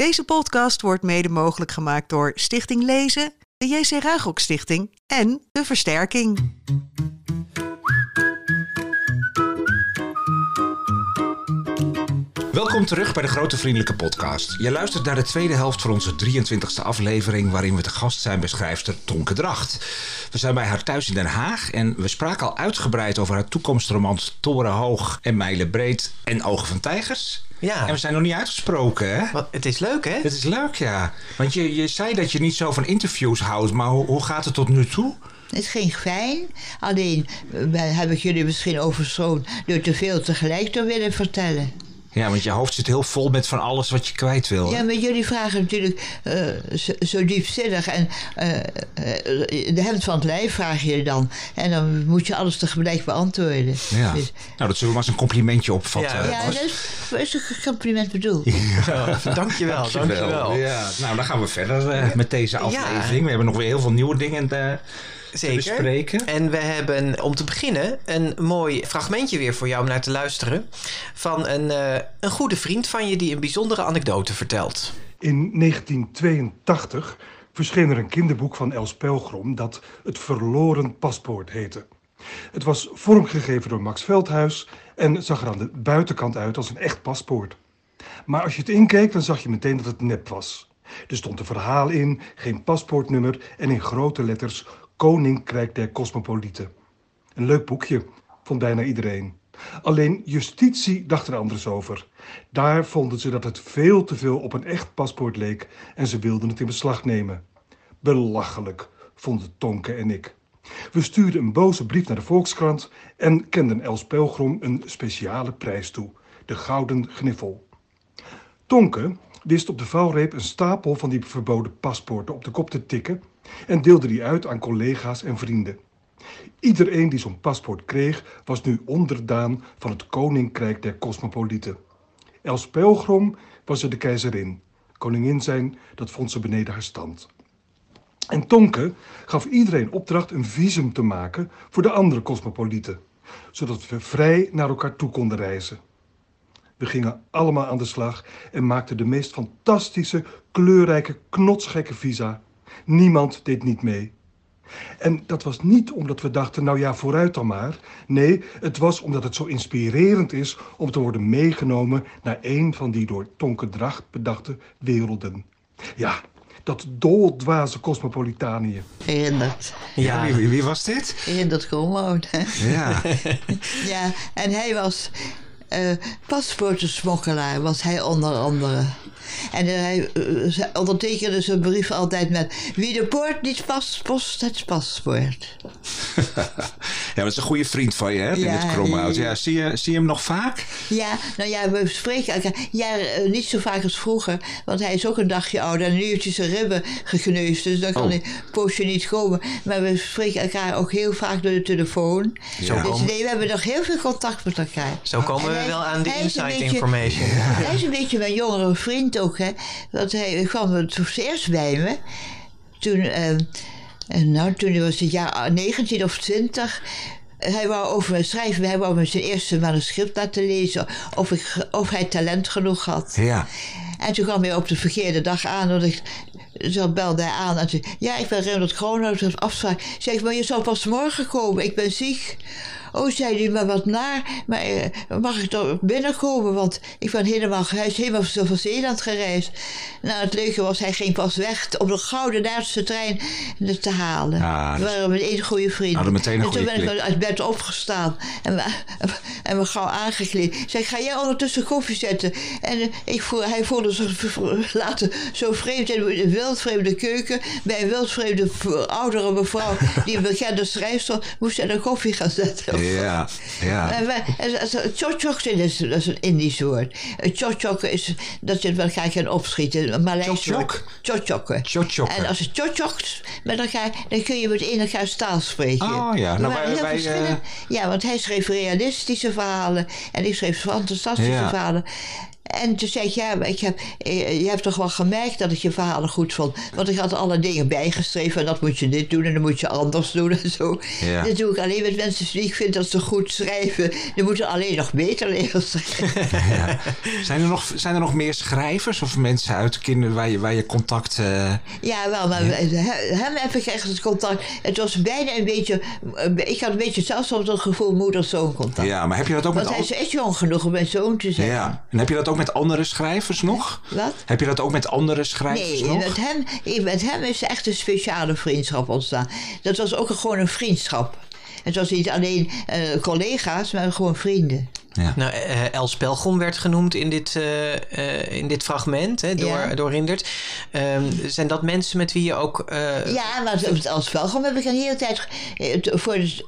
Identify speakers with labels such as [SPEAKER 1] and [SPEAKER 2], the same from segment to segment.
[SPEAKER 1] Deze podcast wordt mede mogelijk gemaakt door Stichting Lezen, de JC Ruigrok Stichting en de Versterking.
[SPEAKER 2] Welkom terug bij de Grote Vriendelijke Podcast. Je luistert naar de tweede helft van onze 23e aflevering... waarin we te gast zijn bij schrijfster Tonke Dracht. We zijn bij haar thuis in Den Haag... en we spraken al uitgebreid over haar toekomstromans Torenhoog en Mijlenbreed en Ogen van Tijgers.
[SPEAKER 3] Ja.
[SPEAKER 2] En we zijn nog niet uitgesproken, hè?
[SPEAKER 3] Wat, het is leuk, hè?
[SPEAKER 2] Het is leuk, ja. Want je, je zei dat je niet zo van interviews houdt... maar hoe, hoe gaat het tot nu toe?
[SPEAKER 4] Het ging fijn. Alleen eh, heb ik jullie misschien overstroomd door te veel tegelijk te willen vertellen.
[SPEAKER 2] Ja, want je hoofd zit heel vol met van alles wat je kwijt wil.
[SPEAKER 4] Ja, maar jullie vragen natuurlijk eh, zo, zo diepzinnig. En eh, eh, de helft van het lijf vraag je dan. En dan moet je alles tegelijk beantwoorden.
[SPEAKER 2] Ja.
[SPEAKER 4] Dus-
[SPEAKER 2] Nou, dat zullen we maar eens een complimentje opvatten.
[SPEAKER 3] Ja,
[SPEAKER 4] ja, dat is, een compliment bedoeld.
[SPEAKER 3] Ja, dankjewel, dankjewel.
[SPEAKER 2] Ja, nou, dan gaan we verder eh, met deze aflevering. We hebben nog weer heel veel nieuwe dingen te
[SPEAKER 3] Zeker.
[SPEAKER 2] bespreken.
[SPEAKER 3] En we hebben om te beginnen een mooi fragmentje weer voor jou om naar te luisteren. Van een, eh, een goede vriend van je die een bijzondere anekdote vertelt.
[SPEAKER 5] In 1982 verscheen er een kinderboek van Els Pelgrom dat Het Verloren Paspoort heette. Het was vormgegeven door Max Veldhuis en zag er aan de buitenkant uit als een echt paspoort. Maar als je het inkeek, dan zag je meteen dat het nep was. Er stond een verhaal in, geen paspoortnummer en in grote letters Koninkrijk der Cosmopolieten. Een leuk boekje, vond bijna iedereen. Alleen justitie dacht er anders over. Daar vonden ze dat het veel te veel op een echt paspoort leek en ze wilden het in beslag nemen. Belachelijk, vonden Tonke en ik. We stuurden een boze brief naar de Volkskrant en kenden Els Pelgrom een speciale prijs toe: de Gouden Gniffel. Tonke wist op de vouwreep een stapel van die verboden paspoorten op de kop te tikken en deelde die uit aan collega's en vrienden. Iedereen die zo'n paspoort kreeg, was nu onderdaan van het Koninkrijk der Cosmopolieten. Els Pelgrom was er de keizerin. Koningin zijn, dat vond ze beneden haar stand. En Tonke gaf iedereen opdracht een visum te maken voor de andere cosmopolieten, zodat we vrij naar elkaar toe konden reizen. We gingen allemaal aan de slag en maakten de meest fantastische, kleurrijke, knotsgekke visa. Niemand deed niet mee. En dat was niet omdat we dachten, nou ja, vooruit dan maar. Nee, het was omdat het zo inspirerend is om te worden meegenomen naar een van die door Tonke Dracht bedachte werelden. Ja, dat doldwaze cosmopolitanië.
[SPEAKER 4] Herinnerd.
[SPEAKER 2] Ja, wie, wie, wie was dit?
[SPEAKER 4] Herinnerd gewoon. hè.
[SPEAKER 2] Ja,
[SPEAKER 4] Ja, en hij was eh paspoortensmokkelaar, was hij onder andere. En eh, hij eh, ze- ondertekende zijn brief altijd met... Wie de poort niet past, post het paspoort.
[SPEAKER 2] ja dat is een goede vriend van je, hè, in
[SPEAKER 4] Ja,
[SPEAKER 2] het Kromhout.
[SPEAKER 4] ja.
[SPEAKER 2] Ja, zie, je, zie je hem nog vaak?
[SPEAKER 4] Ja, nou ja, we spreken elkaar. Ja, eh, niet zo vaak als vroeger. Want hij is ook een dagje ouder. En nu heeft hij zijn ribben gekneusd. Dus dan kan
[SPEAKER 2] Oh.
[SPEAKER 4] hij een poosje niet komen. Maar we spreken elkaar ook heel vaak door de telefoon.
[SPEAKER 2] Zo
[SPEAKER 4] Dus nee, we hebben nog heel veel contact met elkaar.
[SPEAKER 3] Zo komen
[SPEAKER 4] En
[SPEAKER 3] we
[SPEAKER 4] hij-
[SPEAKER 3] wel aan de inside
[SPEAKER 4] beetje-
[SPEAKER 3] information.
[SPEAKER 4] Hij is een beetje mijn jongere vriend ook, hè. Want hij kwam het voor het eerst bij me. Toen, eh, en nou, toen was het jaar 19 of 20. Hij wou over me schrijven. Hij wou me zijn eerste manuscript laten lezen. Of, ik, of hij talent genoeg had.
[SPEAKER 2] Ja.
[SPEAKER 4] En toen kwam hij op de verkeerde dag aan. Dat ik, zo belde hij aan en zei... Ja, ik ben Ronald Kroonhout, dat afspraak. Zeg maar je zal pas morgen komen. Ik ben ziek. Oh, zei hij, maar wat naar. Maar eh, mag ik toch binnenkomen? Want ik ben helemaal... Hij is helemaal zo van Zeeland gereisd. Nou, het leuke was, hij ging pas weg... om de gouden Duitse trein te halen.
[SPEAKER 2] Ah,
[SPEAKER 4] we waren met één goede vriend.
[SPEAKER 2] Hadden meteen een
[SPEAKER 4] en toen ben ik uit bed opgestaan. En we, en we gauw aangekleed. Ik zei, ga jij ondertussen koffie zetten? En eh, ik voel, hij voelde zich later zo vreemd in een wildvreemde keuken. Bij een wildvreemde oudere mevrouw die een bekende schrijfster moest hij een koffie gaan zetten.
[SPEAKER 2] Ja, ja.
[SPEAKER 4] Chochok dat is, dat is een Indisch woord. Chochok is dat je het met elkaar kan opschieten.
[SPEAKER 2] Chochok?
[SPEAKER 4] Chochokken.
[SPEAKER 2] Chochokken.
[SPEAKER 4] En als je chochokt met elkaar, dan kun je meteen elkaars taal spreken.
[SPEAKER 2] Oh ja, nou, wij-
[SPEAKER 4] heel
[SPEAKER 2] wij.
[SPEAKER 4] Ja, want hij schreef realistische verhalen en ik schreef fantastische
[SPEAKER 2] Ja.
[SPEAKER 4] verhalen. En toen zei ik, ja, maar ik heb, eh, je hebt toch wel gemerkt dat ik je verhalen goed vond. Want ik had alle dingen bijgeschreven. En dat moet je dit doen en dan moet je anders doen en zo.
[SPEAKER 2] Ja.
[SPEAKER 4] Dat doe ik alleen met mensen die ik vind dat ze goed schrijven. Die moeten alleen nog beter leren schrijven.
[SPEAKER 2] Ja. Zijn, er nog, zijn er nog meer schrijvers of mensen uit kinderen waar je, waar je contact... eh,
[SPEAKER 4] Ja, wel, maar he- hem heb ik echt het contact. Het was bijna een beetje, ik had een beetje zelfs soms het gevoel moeder-zoon contact.
[SPEAKER 2] ja, maar heb je dat ook met...
[SPEAKER 4] Want hij
[SPEAKER 2] al-
[SPEAKER 4] is echt jong genoeg om mijn zoon te zijn.
[SPEAKER 2] Ja. En heb je dat ook met andere schrijvers nog?
[SPEAKER 4] Wat?
[SPEAKER 2] Heb je dat ook met andere schrijvers
[SPEAKER 4] Nee,
[SPEAKER 2] nog?
[SPEAKER 4] met hem, met hem is echt een speciale vriendschap ontstaan. Dat was ook gewoon een vriendschap. Het was niet alleen eh, collega's, maar gewoon vrienden.
[SPEAKER 2] Ja.
[SPEAKER 3] Nou, eh, Els Pelgrom werd genoemd in dit, eh, eh, in dit fragment hè, door,
[SPEAKER 4] Ja.
[SPEAKER 3] door Rindert. Ehm, zijn dat mensen met wie je ook... eh,
[SPEAKER 4] Ja, maar als welkom heb ik een hele tijd, voordat,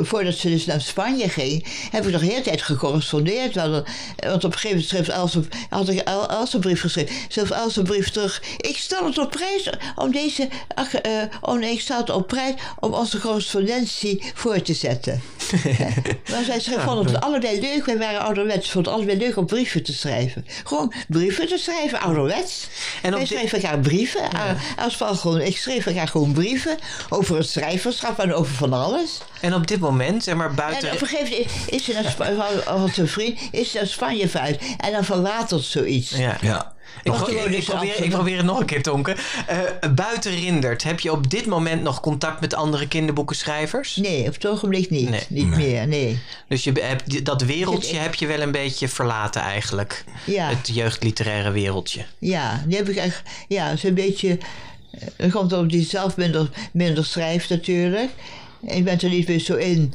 [SPEAKER 4] voordat ze dus naar Spanje ging, heb ik nog een hele tijd gecorrespondeerd. Want, want op een gegeven moment schreef Els, een- had ik El- Els een brief geschreven. Schreef Els een brief terug. Ik stel het op prijs om deze, ach, eh, oh nee, ik stel het op prijs om onze correspondentie voor te zetten. maar zij schreef, vonden het allebei leuk. Wij waren ouderwets. Vond het allebei leuk om brieven te schrijven. Gewoon brieven te schrijven, ouderwets.
[SPEAKER 3] En
[SPEAKER 4] Wij
[SPEAKER 3] dit-
[SPEAKER 4] schreven elkaar brieven. Ja. Als wel gewoon, ik schreef elkaar gewoon brieven over het schrijverschap en over van alles.
[SPEAKER 3] En op dit moment, zeg maar buiten...
[SPEAKER 4] En op een gegeven moment is ze naar Spanje, had een vriend, is ze naar Spanje verhuisd. En dan verwatert zoiets.
[SPEAKER 3] Ja.
[SPEAKER 2] Ja.
[SPEAKER 3] Ik,
[SPEAKER 4] gewoon
[SPEAKER 3] ik probeer, ik probeer het nog een keer, Tonke. Eh, buiten Rindert, heb je op dit moment nog contact met andere kinderboekenschrijvers?
[SPEAKER 4] Nee, op het ogenblik niet.
[SPEAKER 3] Nee.
[SPEAKER 4] Niet meer, nee.
[SPEAKER 3] Dus je hebt, dat wereldje heb je wel een beetje verlaten eigenlijk.
[SPEAKER 4] Ja.
[SPEAKER 3] Het jeugdliteraire wereldje.
[SPEAKER 4] Ja, die heb ik echt. Ja, het is een beetje. eh, Het komt omdat die zelf minder, minder schrijft natuurlijk. Ik ben er niet meer zo in.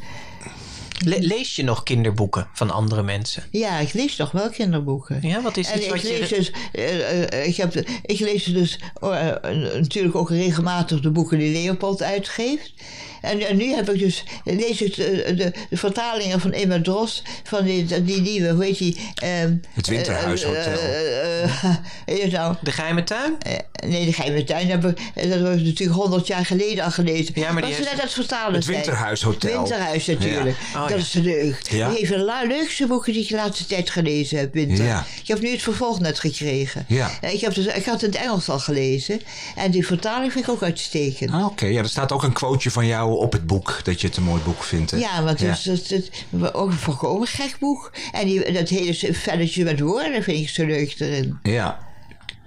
[SPEAKER 3] Le- lees je nog kinderboeken van andere mensen?
[SPEAKER 4] Ja, ik lees nog wel kinderboeken.
[SPEAKER 3] Ja, wat is
[SPEAKER 4] En
[SPEAKER 3] iets
[SPEAKER 4] ik
[SPEAKER 3] wat
[SPEAKER 4] lees
[SPEAKER 3] je...
[SPEAKER 4] dus, eh, eh, ik, heb, ik lees dus eh, eh, natuurlijk ook regelmatig de boeken die Leopold uitgeeft. En, en nu heb ik dus, lees ik de, de, de vertalingen van Emma Dros, van die, die nieuwe, hoe heet die? ehm,
[SPEAKER 2] Het Winterhuishotel.
[SPEAKER 4] nou,
[SPEAKER 3] De Geheime Tuin?
[SPEAKER 4] nee, de Geheime Tuin heb ik, dat was natuurlijk honderd jaar geleden al gelezen.
[SPEAKER 3] Ja, maar die
[SPEAKER 4] Was
[SPEAKER 3] heeft-
[SPEAKER 4] net het vertalen
[SPEAKER 2] Het. Winterhuishotel.
[SPEAKER 4] Winterhuis natuurlijk.
[SPEAKER 3] Ja. Oh,
[SPEAKER 4] dat is leuk.
[SPEAKER 2] Ja.
[SPEAKER 4] Die heeft een leukste boeken die ik de laatste tijd gelezen heb, Winter.
[SPEAKER 2] Ja.
[SPEAKER 4] Ik heb nu het vervolg net gekregen.
[SPEAKER 2] Ja.
[SPEAKER 4] Ik, heb dus, ik had het in het Engels al gelezen. En die vertaling vind ik ook uitstekend.
[SPEAKER 2] Ah, Oké, ja, er staat ook een quoteje van jou op het boek, dat je het een mooi boek vindt. Hè?
[SPEAKER 4] Ja, want het is, het, het- ook een volkomen gek boek. En die, dat hele velletje met woorden vind ik zo leuk erin.
[SPEAKER 2] Ja.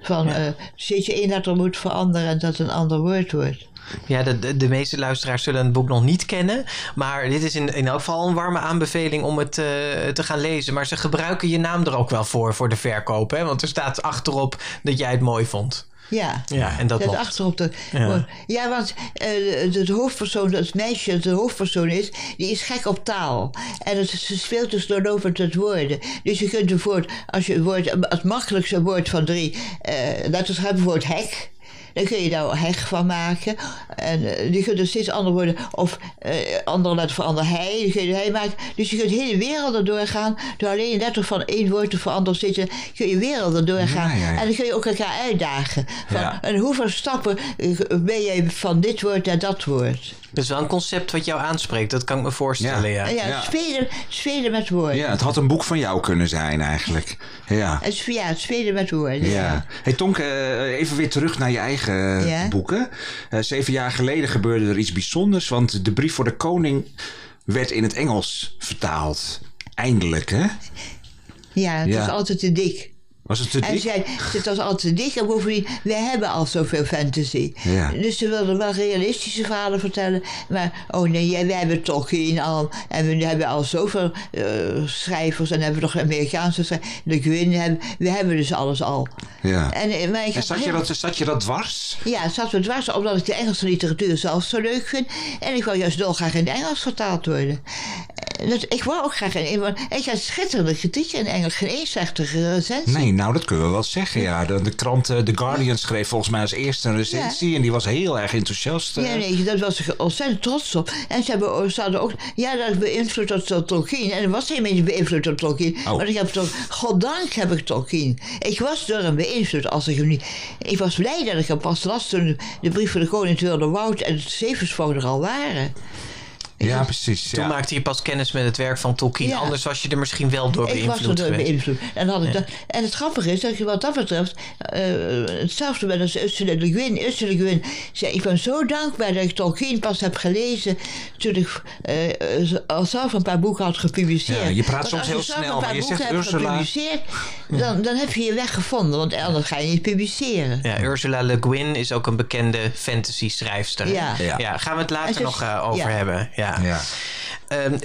[SPEAKER 4] Van, eh zit je één letter moet veranderen en dat een ander woord wordt.
[SPEAKER 3] Ja, de, de, de meeste luisteraars zullen het boek nog niet kennen. Maar dit is in, in elk geval een warme aanbeveling om het eh, te gaan lezen. Maar ze gebruiken je naam er ook wel voor, voor de verkoop. Hè? Want er staat achterop dat jij het mooi vond.
[SPEAKER 4] Ja.
[SPEAKER 3] Ja, en dat
[SPEAKER 4] Dat achterop de.
[SPEAKER 3] Ja.
[SPEAKER 4] Ja, want eh, de, de hoofdpersoon, het meisje dat de hoofdpersoon is, die is gek op taal. En het, ze speelt dus doorlopend het woorden. Dus je kunt bijvoorbeeld, als je een woord, het makkelijkste woord van drie eh letters hebt, bijvoorbeeld hek. Dan kun je daar heg van maken. En eh, je kunt er steeds andere woorden, of eh, andere letter voor ander hij. Dan kun je hij maken. Dus je kunt hele werelden doorgaan. Door alleen een letter van één woord te veranderen, zitten, kun je werelden doorgaan.
[SPEAKER 2] Ja, ja, ja.
[SPEAKER 4] En dan kun je ook elkaar uitdagen. Van. En hoeveel stappen eh, ben je van dit woord naar dat woord?
[SPEAKER 3] Dat is wel een concept wat jou aanspreekt. Dat kan ik me voorstellen, ja.
[SPEAKER 4] Ja,
[SPEAKER 2] Ja.
[SPEAKER 4] Spelen, spelen met woorden.
[SPEAKER 2] ja, het had een boek van jou kunnen zijn eigenlijk. Ja.
[SPEAKER 4] Het, is- ja, spelen met woorden.
[SPEAKER 2] Ja. Hey Tonke, eh, even weer terug naar je eigen eh,
[SPEAKER 4] Ja.
[SPEAKER 2] boeken. Eh, zeven jaar geleden gebeurde er iets bijzonders, want de brief voor de koning werd in het Engels vertaald. Eindelijk, hè?
[SPEAKER 4] Ja, het
[SPEAKER 2] Ja.
[SPEAKER 4] is altijd te dik.
[SPEAKER 2] Was het te
[SPEAKER 4] En
[SPEAKER 2] dik?
[SPEAKER 4] zei, het was altijd te dik en bovendien, wij hebben al zoveel fantasy.
[SPEAKER 2] Ja.
[SPEAKER 4] Dus ze wilden wel realistische verhalen vertellen. Maar, oh nee, ja, wij hebben Tolkien al. En we hebben al zoveel eh, schrijvers. En hebben we nog Amerikaanse schrijvers. De Gwyn, hebben, we hebben dus alles al.
[SPEAKER 2] Ja.
[SPEAKER 4] En, eh, maar ik
[SPEAKER 2] En zat je, dat, zat je dat dwars?
[SPEAKER 4] Ja, zat me dwars, omdat ik de Engelse literatuur zelf zo leuk vind. En ik wou juist dolgraag in het Engels vertaald worden. Eh, Dat, ik wou ook graag in want Ik had schitterende kritieken in Engels. Geen eens slechtige recensie.
[SPEAKER 2] Nee, nou dat kunnen we wel zeggen. Ja, de, de krant eh, The Guardian schreef volgens mij als eerste een recensie en die was heel erg enthousiast. eh.
[SPEAKER 4] Ja, nee, daar was ik ontzettend trots op. En ze, hebben, ze hadden ook... Ja, dat beïnvloed door Tol- Tolkien. En dat was helemaal niet beïnvloed door Tolkien.
[SPEAKER 2] Oh.
[SPEAKER 4] Maar ik heb toch... Goddank heb ik Tolkien. Ik was door hem beïnvloed als ik hem niet... Ik was blij dat ik hem pas las toen de brief van de koning Wilde Woud en het Zevensvoogd er al waren.
[SPEAKER 2] Ja, precies.
[SPEAKER 3] Toen
[SPEAKER 2] ja.
[SPEAKER 3] maakte je pas kennis met het werk van Tolkien.
[SPEAKER 4] Ja.
[SPEAKER 3] Anders was je er misschien wel door
[SPEAKER 4] Ik was er
[SPEAKER 3] beïnvloed
[SPEAKER 4] door beïnvloed. En, had ik dat, en het grappige is dat je wat dat betreft eh, hetzelfde met als Ursula Le Guin. Ursula Le Guin zei, ik ben zo dankbaar dat ik Tolkien pas heb gelezen toen ik eh, eh, al zelf een paar boeken had gepubliceerd.
[SPEAKER 2] Ja, je praat soms
[SPEAKER 4] als
[SPEAKER 2] heel
[SPEAKER 4] je zelf
[SPEAKER 2] snel,
[SPEAKER 4] een paar
[SPEAKER 2] maar je
[SPEAKER 4] boeken
[SPEAKER 2] zegt
[SPEAKER 4] hebt
[SPEAKER 2] Ursula-
[SPEAKER 4] gepubliceerd, dan, dan heb je je weg gevonden, want anders ga je niet publiceren.
[SPEAKER 3] Ja, Ursula Le Guin is ook een bekende fantasy-schrijfster.
[SPEAKER 4] Ja.
[SPEAKER 2] Ja.
[SPEAKER 3] ja. Gaan we het later nog over
[SPEAKER 4] ja.
[SPEAKER 3] hebben. Ja.
[SPEAKER 2] Ja.
[SPEAKER 3] Ehm,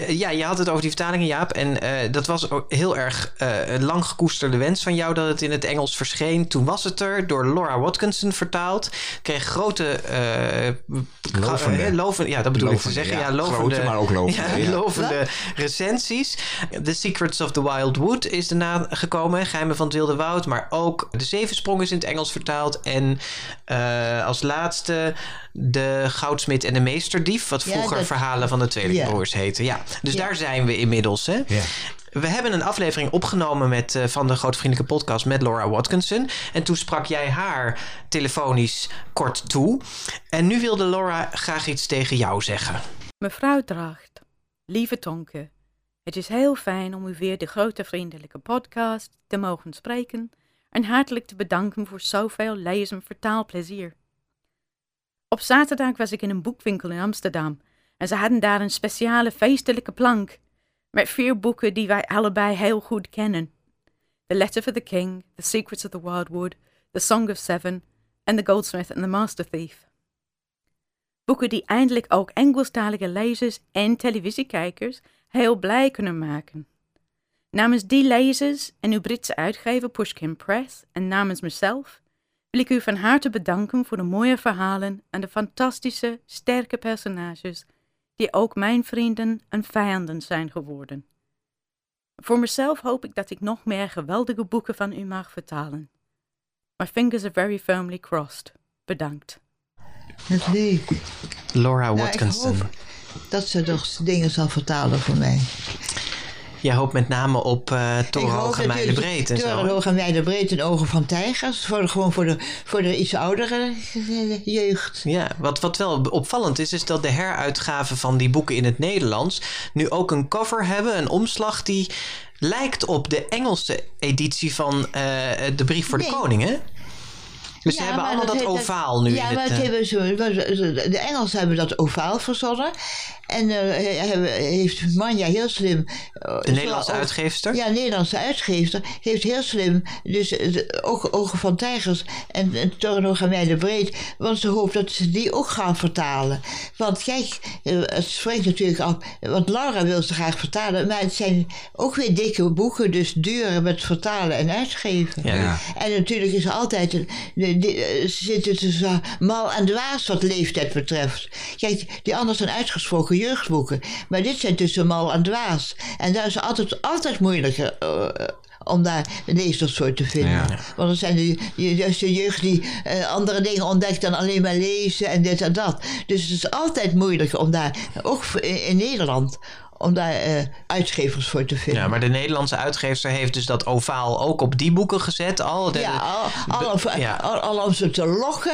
[SPEAKER 3] ja, je had het over die vertalingen, Jaap. En eh, dat was ook heel erg eh, een lang gekoesterde wens van jou dat het in het Engels verscheen. Toen was het er, door Laura Watkinson vertaald. Kreeg grote... eh,
[SPEAKER 2] Lovende.
[SPEAKER 3] loven- ja, dat bedoel ik te zeggen.
[SPEAKER 2] ja.
[SPEAKER 3] Ja, lovende,
[SPEAKER 2] Grote, maar ook lovende,
[SPEAKER 3] Ja,
[SPEAKER 2] ja.
[SPEAKER 3] lovende recensies. The Secrets of the Wild Wood is daarna gekomen. Geheimen van het Wilde Woud. Maar ook De Zevensprong is in het Engels vertaald. En eh, als laatste De Goudsmit en de Meesterdief. Wat
[SPEAKER 4] Ja,
[SPEAKER 3] vroeger
[SPEAKER 4] dat-
[SPEAKER 3] verhalen van de tweelingbroers Ja, dus
[SPEAKER 4] Ja.
[SPEAKER 3] daar zijn we inmiddels. Hè?
[SPEAKER 2] Ja.
[SPEAKER 3] We hebben een aflevering opgenomen met, eh, van de Grote Vriendelijke Podcast met Laura Watkinson. En toen sprak jij haar telefonisch kort toe. En nu wilde Laura graag iets tegen jou zeggen.
[SPEAKER 6] Mevrouw Dracht, lieve Tonke, het is heel fijn om u weer de grote vriendelijke podcast te mogen spreken en hartelijk te bedanken voor zoveel lees- en vertaalplezier. Op zaterdag was ik in een boekwinkel in Amsterdam en ze hadden daar een speciale feestelijke plank met vier boeken die wij allebei heel goed kennen. The Letter for the King, The Secrets of the Wildwood, The Song of Seven en The Goldsmith and the Master Thief. Boeken die eindelijk ook Engelstalige lezers en televisiekijkers heel blij kunnen maken. Namens die lezers en uw Britse uitgever Pushkin Press en namens mezelf wil ik u van harte bedanken voor de mooie verhalen en de fantastische, sterke personages die ook mijn vrienden en vijanden zijn geworden. Voor mezelf hoop ik dat ik nog meer geweldige boeken van u mag vertalen. My fingers are very firmly crossed. Bedankt.
[SPEAKER 4] Leuk.
[SPEAKER 3] Laura
[SPEAKER 4] ik
[SPEAKER 3] Watkinson.
[SPEAKER 4] hoop dat ze nog dingen zal vertalen voor mij.
[SPEAKER 3] Jij hoopt met name op eh
[SPEAKER 4] Ik
[SPEAKER 3] Torenhoog en
[SPEAKER 4] natuurlijk
[SPEAKER 3] Mijlenbreed en zo. hè?
[SPEAKER 4] Torenhoog en Ogen van Tijgers. Voor de, gewoon voor de, voor de iets oudere eh, jeugd.
[SPEAKER 3] Ja, wat, wat wel opvallend is, is dat de heruitgaven van die boeken in het Nederlands nu ook een cover hebben, een omslag die lijkt op de Engelse editie van eh, De Brief voor de. Koning, hè? Dus ze
[SPEAKER 4] Ja,
[SPEAKER 3] hebben allemaal dat,
[SPEAKER 4] heet-
[SPEAKER 3] ovaal nu
[SPEAKER 4] Ja, maar
[SPEAKER 3] het...
[SPEAKER 4] het
[SPEAKER 3] eh,
[SPEAKER 4] hebben zo, de Engelsen hebben dat ovaal verzonnen. En eh, hebben- heeft Manja heel slim... eh,
[SPEAKER 3] de Nederlandse uitgeefster?
[SPEAKER 4] Ja, Nederlandse uitgeefster heeft heel slim, dus de ogen, van tijgers en, en en Mijlen Breed, want ze hoopt dat ze die ook gaan vertalen. Want kijk, eh, het springt natuurlijk af, want Laura wil ze graag vertalen, maar het zijn ook weer dikke boeken, dus duur met vertalen en uitgeven.
[SPEAKER 3] Ja.
[SPEAKER 2] Ja.
[SPEAKER 4] En natuurlijk is er altijd, een, de, eh, ze zitten tussen mal en dwaas wat leeftijd betreft. Kijk, die anderen zijn uitgesproken jeugdboeken, maar dit zijn tussen mal en dwaas. En daar is altijd, altijd moeilijker eh, om daar lezers voor te vinden.
[SPEAKER 2] Ja.
[SPEAKER 4] Want dan zijn de, juist de jeugd die eh, andere dingen ontdekt dan alleen maar lezen en dit en dat. Dus het is altijd moeilijker om daar, ook in Nederland, om daar eh, uitgevers voor te vinden.
[SPEAKER 3] Ja, maar de Nederlandse uitgeefster heeft dus dat ovaal ook op die boeken gezet al. De-
[SPEAKER 4] Ja, al, al,
[SPEAKER 3] Be- ja.
[SPEAKER 4] al, al om ze te lokken.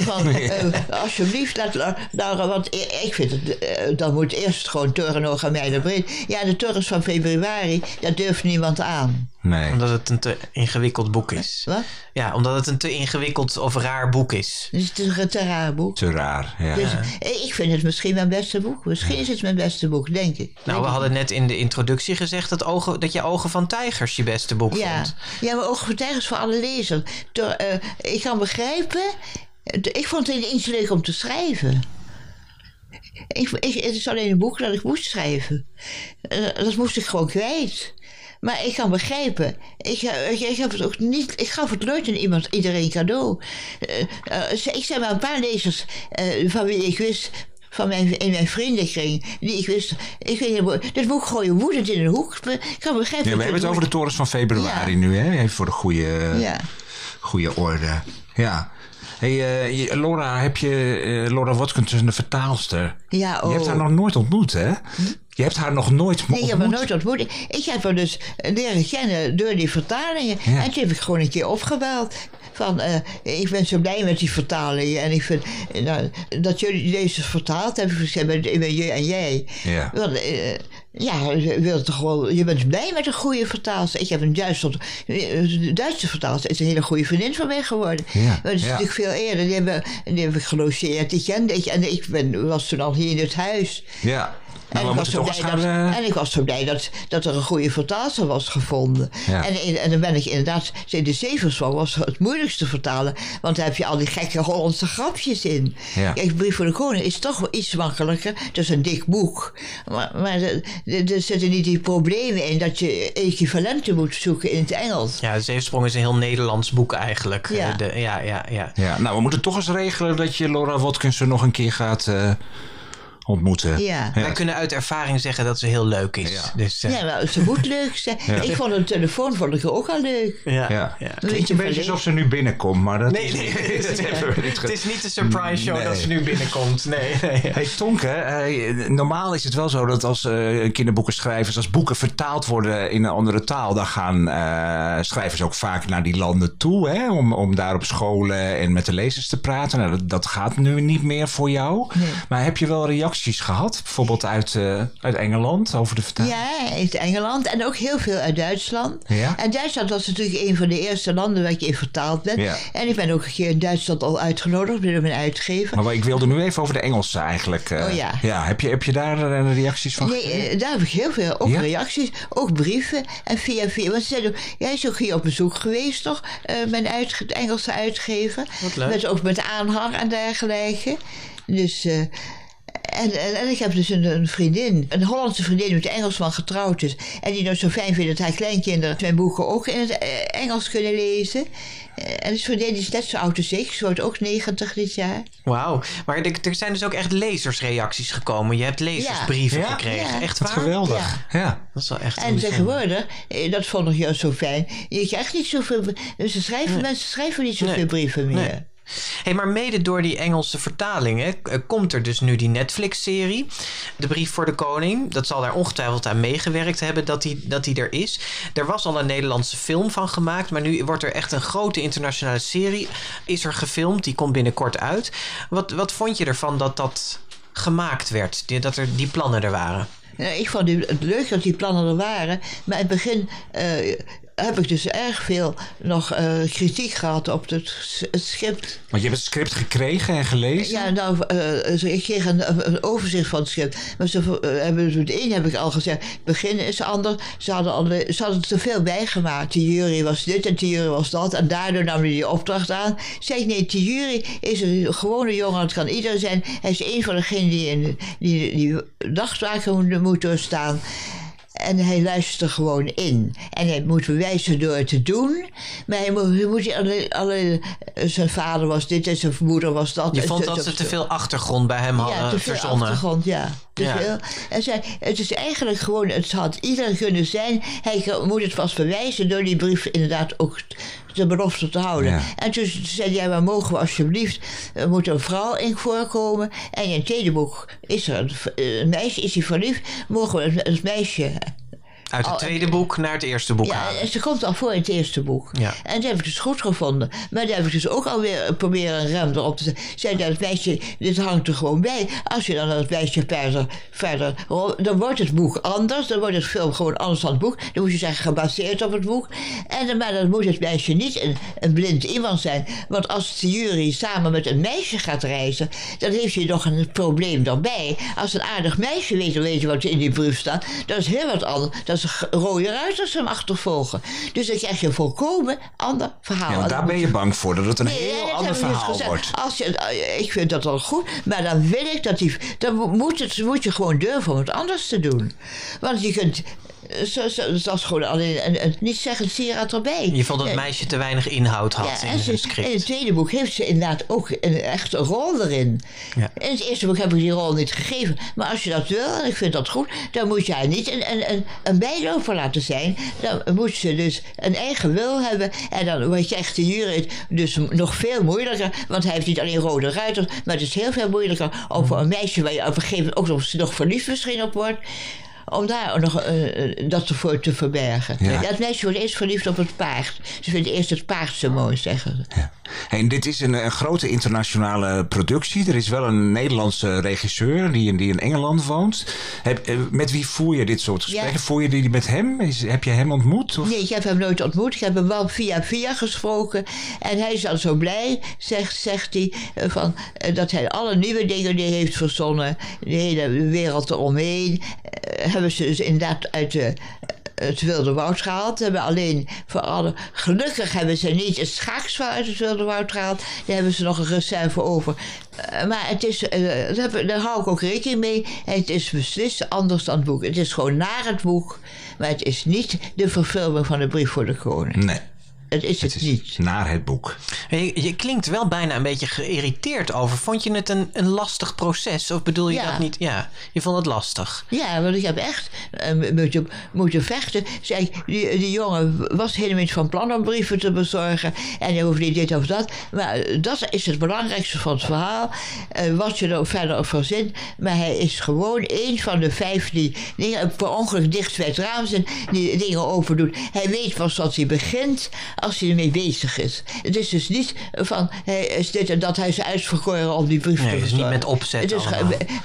[SPEAKER 4] Van, eh, alsjeblieft, laat, nou, want ik ik vind het, eh, dan moet eerst gewoon Torenhoog en Mijlenbreed. Ja, de torens van februari, daar durft niemand aan.
[SPEAKER 2] Nee.
[SPEAKER 3] Omdat het een te ingewikkeld boek is.
[SPEAKER 4] Wat?
[SPEAKER 3] Ja, omdat het een te ingewikkeld of raar boek is.
[SPEAKER 4] Dus het is een te raar boek.
[SPEAKER 2] Te raar. Ja.
[SPEAKER 4] Dus eh, ik vind het misschien mijn beste boek. Misschien is het mijn beste boek, denk ik.
[SPEAKER 3] Nou, we hadden net in de introductie gezegd dat, ogen, dat je Ogen van Tijgers je beste boek
[SPEAKER 4] Ja,
[SPEAKER 3] vond.
[SPEAKER 4] ja maar ook vertijgers voor alle lezers. Door, eh, ik kan begrijpen, ik vond het eens leuk om te schrijven. Ik, ik, het is alleen een boek dat ik moest schrijven. Eh, dat moest ik gewoon kwijt. Maar ik kan begrijpen. Ik, eh, ik, ik, heb het ook niet, ik gaf het nooit aan iemand, iedereen cadeau. Eh, eh, ik zei maar een paar lezers van wie ik wist van mijn, in mijn vriendenkring, die ik wist, ik weet niet, dit boek gooien woedend in een hoek. Ik kan begrijpen.
[SPEAKER 2] Ja, we hebben het over de torens van februari
[SPEAKER 4] Ja.
[SPEAKER 2] nu, hè? Even voor de goede,
[SPEAKER 4] Ja.
[SPEAKER 2] goede orde. Ja. Hey, je- Laura, heb je Laura Watkinson, de vertaalster?
[SPEAKER 4] Ja,
[SPEAKER 2] Je hebt
[SPEAKER 4] oh.
[SPEAKER 2] haar nog nooit ontmoet, hè? Je hebt haar nog nooit
[SPEAKER 4] Nee, ik heb haar
[SPEAKER 2] ontmoet.
[SPEAKER 4] nooit ontmoet. Ik heb haar dus leren kennen door die vertalingen.
[SPEAKER 2] Ja.
[SPEAKER 4] En toen heb ik gewoon een keer opgebeld. van eh, ik ben zo blij met die vertalingen. En ik vind eh, nou, dat jullie deze vertaald hebben, ik ben, ik ben je en jij.
[SPEAKER 2] Ja.
[SPEAKER 4] Want, eh, ja, je, wilt toch wel, je bent blij met een goede vertaalster. Ik heb een Duitse, een Duitse vertaalster. is een hele goede vriendin van mij geworden.
[SPEAKER 2] Ja,
[SPEAKER 4] Dat is
[SPEAKER 2] ja.
[SPEAKER 4] natuurlijk veel eerder. Die hebben, die hebben gelogeerd. Kende ik. En ik ben, was toen al hier in het huis.
[SPEAKER 2] Ja. Nou,
[SPEAKER 4] En
[SPEAKER 2] we
[SPEAKER 4] ik, was zo blij dat,
[SPEAKER 2] eh,
[SPEAKER 4] en ik was zo blij dat, dat er een goede vertaalster was gevonden.
[SPEAKER 2] Ja.
[SPEAKER 4] En, en dan ben ik inderdaad, de Zeverswang was het moeilijkste vertalen. Want daar heb je al die gekke Hollandse grapjes in.
[SPEAKER 2] Ja.
[SPEAKER 4] Kijk, Brief voor de Koning is toch wel iets makkelijker. Het is een dik boek. Maar, maar er, er- er zitten niet die problemen in dat je equivalenten moet zoeken in het Engels.
[SPEAKER 3] Ja, Zeefsprong is een heel Nederlands boek eigenlijk.
[SPEAKER 4] Ja.
[SPEAKER 3] Eh, De, ja, ja, ja.
[SPEAKER 2] Ja, nou, we moeten toch eens regelen dat je Laura Watkinson nog een keer gaat eh, ontmoeten.
[SPEAKER 4] Ja.
[SPEAKER 3] Wij kunnen uit ervaring zeggen dat ze heel leuk is.
[SPEAKER 2] Ja.
[SPEAKER 3] Dus, eh,
[SPEAKER 4] Ja, nou, ze moet leuk zijn. Ik vond een telefoon vond ik ook al leuk.
[SPEAKER 3] ja,
[SPEAKER 2] Ja.
[SPEAKER 3] ja.
[SPEAKER 2] Klinkt een beetje alsof ze nu binnenkomt, maar dat
[SPEAKER 3] Nee,
[SPEAKER 2] is
[SPEAKER 3] nee,
[SPEAKER 2] niet-
[SPEAKER 3] het,
[SPEAKER 2] dat hebben we niet
[SPEAKER 3] het is niet de surprise show
[SPEAKER 2] Nee.
[SPEAKER 3] dat ze nu binnenkomt. Nee, nee.
[SPEAKER 2] Hey Tonke, eh, normaal is het wel zo dat als eh kinderboekenschrijvers, als boeken vertaald worden in een andere taal, dan gaan eh, schrijvers ook vaak naar die landen toe, hè, om, om daar op scholen en met de lezers te praten. Nou, dat, dat gaat nu niet meer voor jou. Maar heb je wel reacties gehad, bijvoorbeeld uit, eh, uit Engeland over de vertaling?
[SPEAKER 4] Ja, uit Engeland en ook heel veel uit Duitsland.
[SPEAKER 2] Ja?
[SPEAKER 4] En Duitsland was natuurlijk een van de eerste landen waar ik in vertaald ben.
[SPEAKER 2] Ja.
[SPEAKER 4] En ik ben ook een keer in Duitsland al uitgenodigd door mijn uitgever.
[SPEAKER 2] Maar ik wilde nu even over de Engelse eigenlijk. eh,
[SPEAKER 4] Oh ja.
[SPEAKER 2] heb, je, heb je daar eh, reacties van
[SPEAKER 4] Nee,
[SPEAKER 2] gekregen?
[SPEAKER 4] daar heb ik heel veel, ook
[SPEAKER 2] Ja?
[SPEAKER 4] reacties, ook brieven en via via. Want ze ook, jij is ook hier op bezoek geweest, toch? Eh, mijn Engelse uitgever.
[SPEAKER 3] Wat leuk.
[SPEAKER 4] Met, ook met aanhang en dergelijke. Dus... eh, en, en, en ik heb dus een, een vriendin, een Hollandse vriendin met een Engelsman getrouwd is. En die nou zo fijn vindt dat haar kleinkinderen mijn boeken ook in het eh, Engels kunnen lezen. Eh, en die vriendin die is net zo oud als ik. Ze wordt ook 90 dit jaar.
[SPEAKER 3] Wauw. Maar er, er zijn dus ook echt lezersreacties gekomen. Je hebt lezersbrieven
[SPEAKER 2] Ja?
[SPEAKER 3] gekregen.
[SPEAKER 4] Ja.
[SPEAKER 3] Echt waar?
[SPEAKER 2] geweldig. Ja.
[SPEAKER 3] Dat is wel echt
[SPEAKER 4] En tegenwoordig, eh, dat vond ik juist zo fijn. Je krijgt niet zoveel. Dus ze schrijven, mensen schrijven niet zoveel
[SPEAKER 3] Nee.
[SPEAKER 4] brieven meer.
[SPEAKER 3] Nee. Hey, maar mede door die Engelse vertalingen komt er dus nu die Netflix-serie. De Brief voor de Koning. Dat zal daar ongetwijfeld aan meegewerkt hebben dat die, dat die er is. Er was al een Nederlandse film van gemaakt. Maar nu wordt er echt een grote internationale serie. Is er gefilmd. Die komt binnenkort uit. Wat, wat vond je ervan dat dat gemaakt werd? Dat er die plannen er waren?
[SPEAKER 4] Nou, ik vond het leuk dat die plannen er waren. Maar in het begin eh, heb ik dus erg veel nog eh, kritiek gehad op het, het script.
[SPEAKER 2] Want je hebt het script gekregen en gelezen?
[SPEAKER 4] Ja, nou, eh, ik kreeg een, overzicht van het script. Maar ze eh, hebben het één heb ik al gezegd. Het begin is anders. Ze hadden, al, ze hadden te veel bijgemaakt. De jury was dit en de jury was dat. En daardoor namen die opdracht aan. Zeg ik, nee, de jury is een gewone jongen. Het kan ieder zijn. Hij is een van degenen die, in, die, die nachtwaken moet- moet doorstaan. En hij luistert er gewoon in. En hij moet bewijzen door het te doen. Maar hij moet, hij moet alle, alle, zijn vader was dit en zijn moeder was dat.
[SPEAKER 3] Je vond
[SPEAKER 4] zo-
[SPEAKER 3] dat ze te veel achtergrond bij hem hadden
[SPEAKER 4] ja, te veel
[SPEAKER 3] verzonnen.
[SPEAKER 4] achtergrond, ja. Te
[SPEAKER 3] Ja.
[SPEAKER 4] veel. En zei, het is eigenlijk gewoon, het had ieder kunnen zijn. Hij moet het vast bewijzen door die brief inderdaad ook de belofte te houden.
[SPEAKER 2] Ja.
[SPEAKER 4] En toen zei hij, maar mogen we alsjeblieft, er moet een vrouw in voorkomen. En in het tweede boek is er een, een meisje, is hij verliefd, mogen we het, het meisje
[SPEAKER 3] Uit het tweede boek naar het eerste boek
[SPEAKER 4] ja,
[SPEAKER 3] halen.
[SPEAKER 4] en ze komt al voor in het eerste boek.
[SPEAKER 3] Ja.
[SPEAKER 4] En dat heb ik dus goed gevonden. Maar daar heb ik dus ook alweer proberen een rem erop te zetten. Zei dat meisje, dit hangt er gewoon bij. Als je dan het meisje verder, verder dan wordt het boek anders. Dan wordt het film gewoon anders dan het boek. Dan moet je zeggen gebaseerd op het boek. En, maar dan moet het meisje niet een, een blind iemand zijn. Want als de jury samen met een meisje gaat reizen, dan heeft hij nog een probleem daarbij. Als een aardig meisje weet, weet je wat er in die brief staat, dat is heel wat anders. Dat g- rode ruiters hem achtervolgen. Dus dan krijg je een volkomen ander verhaal.
[SPEAKER 2] Ja, want daar ben je bang voor, dat het een
[SPEAKER 4] Nee,
[SPEAKER 2] heel
[SPEAKER 4] dat
[SPEAKER 2] ander verhaal wordt.
[SPEAKER 4] Als je, eh, ik vind dat al goed, maar dan wil ik dat die. Dan moet, het, moet je gewoon durven om het anders te doen. Want je kunt. Zo, zo, dat is gewoon alleen een, een, niet zeggen sieraad erbij.
[SPEAKER 3] Je vond dat het meisje te weinig inhoud had
[SPEAKER 4] ja,
[SPEAKER 3] in zijn
[SPEAKER 4] ze, in
[SPEAKER 3] script.
[SPEAKER 4] het tweede boek heeft ze inderdaad ook een echte rol erin.
[SPEAKER 3] Ja.
[SPEAKER 4] In het eerste boek heb ik die rol niet gegeven. Maar als je dat wil, en ik vind dat goed, dan moet je haar niet een, een, een, een bijloper laten zijn. Dan moet ze dus een eigen wil hebben. En dan wordt je echt de jury dus nog veel moeilijker. Want hij heeft niet alleen rode ruiters, maar het is heel veel moeilijker om voor een meisje waar je op een gegeven moment ook nog, nog verliefd misschien op wordt om daar nog eh, dat voor te verbergen.
[SPEAKER 2] Ja.
[SPEAKER 4] Het meisje wordt eerst verliefd op het paard. Ze vindt eerst het paard zo mooi, zeggen ze.
[SPEAKER 2] Ja. En dit is een, een grote internationale productie. Er is wel een Nederlandse regisseur die in, die in Engeland woont. Heb, eh, met wie voer je dit soort gesprekken?
[SPEAKER 4] Ja.
[SPEAKER 2] Voer je die met hem? Is, heb je hem ontmoet? Of?
[SPEAKER 4] Nee, ik heb hem nooit ontmoet. Ik heb hem wel via via gesproken. En hij is dan zo blij, zegt, zegt hij, eh, van, dat hij alle nieuwe dingen die hij heeft verzonnen. De hele wereld eromheen. eh, hebben ze dus inderdaad uit de, het Wilde Woud gehaald. Hebben alleen voor alle... Gelukkig hebben ze niet het schaaksvel uit het Wilde Woud gehaald. Daar hebben ze nog een reserve over. Eh, maar het is, eh, daar, daar hou ik ook rekening mee. Het is beslist anders dan het boek. Het is gewoon naar het boek. Maar het is niet de verfilming van de brief voor de koning.
[SPEAKER 2] Nee,
[SPEAKER 4] Het is het,
[SPEAKER 2] het is
[SPEAKER 4] niet.
[SPEAKER 2] naar het boek.
[SPEAKER 3] Je, je klinkt wel bijna een beetje geïrriteerd over. Vond je het een, een lastig proces? Of bedoel je
[SPEAKER 4] Ja.
[SPEAKER 3] dat niet? Ja, je vond het lastig.
[SPEAKER 4] Ja, want ik heb echt eh, moeten, moeten vechten. Zeg, die, die jongen was helemaal niet van plan om brieven te bezorgen. En hij hoefde niet dit of dat. Maar dat is het belangrijkste van het verhaal. Eh, wat je er ook verder op verzint. Maar hij is gewoon een van de vijf die dingen per ongeluk dicht bij het raam zijn. Die dingen open doet. Hij weet pas wat hij begint als hij ermee bezig is. Het is dus niet van is dit en dat hij is uitverkoren om die brief
[SPEAKER 3] Nee,
[SPEAKER 4] te
[SPEAKER 3] het is niet met opzet
[SPEAKER 4] Het is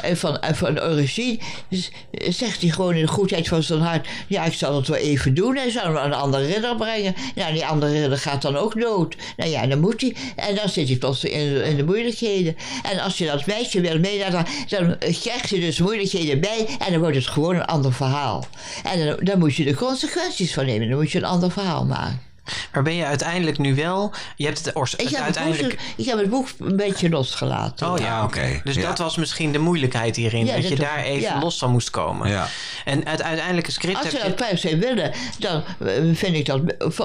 [SPEAKER 4] en van, en van origine dus, eh, zegt hij gewoon in de goedheid van zijn hart... ja, ik zal het wel even doen. Hij zal hem aan een andere ridder brengen. Nou, die andere ridder gaat dan ook dood. Nou ja, dan moet hij. En dan zit hij plots in, in de moeilijkheden. En als je dat meisje wil meenemen... dan krijgt je dus moeilijkheden bij... en dan wordt het gewoon een ander verhaal. En dan, dan moet je de consequenties van nemen. Dan moet je een ander verhaal maken.
[SPEAKER 3] Maar ben je uiteindelijk nu wel... Je hebt het,
[SPEAKER 4] Ik heb, het boek,
[SPEAKER 3] uiteindelijk...
[SPEAKER 4] ik heb het boek een beetje losgelaten.
[SPEAKER 3] Oh ja,
[SPEAKER 2] Ah,
[SPEAKER 3] oké. Dus
[SPEAKER 2] Ja.
[SPEAKER 3] dat was misschien de moeilijkheid hierin.
[SPEAKER 4] Ja,
[SPEAKER 3] dat je daar even
[SPEAKER 4] ja.
[SPEAKER 3] los van moest komen.
[SPEAKER 2] Ja.
[SPEAKER 3] En het uiteindelijke script
[SPEAKER 4] Als ze
[SPEAKER 3] je...
[SPEAKER 4] dat per se willen, dan eh, vind ik dat...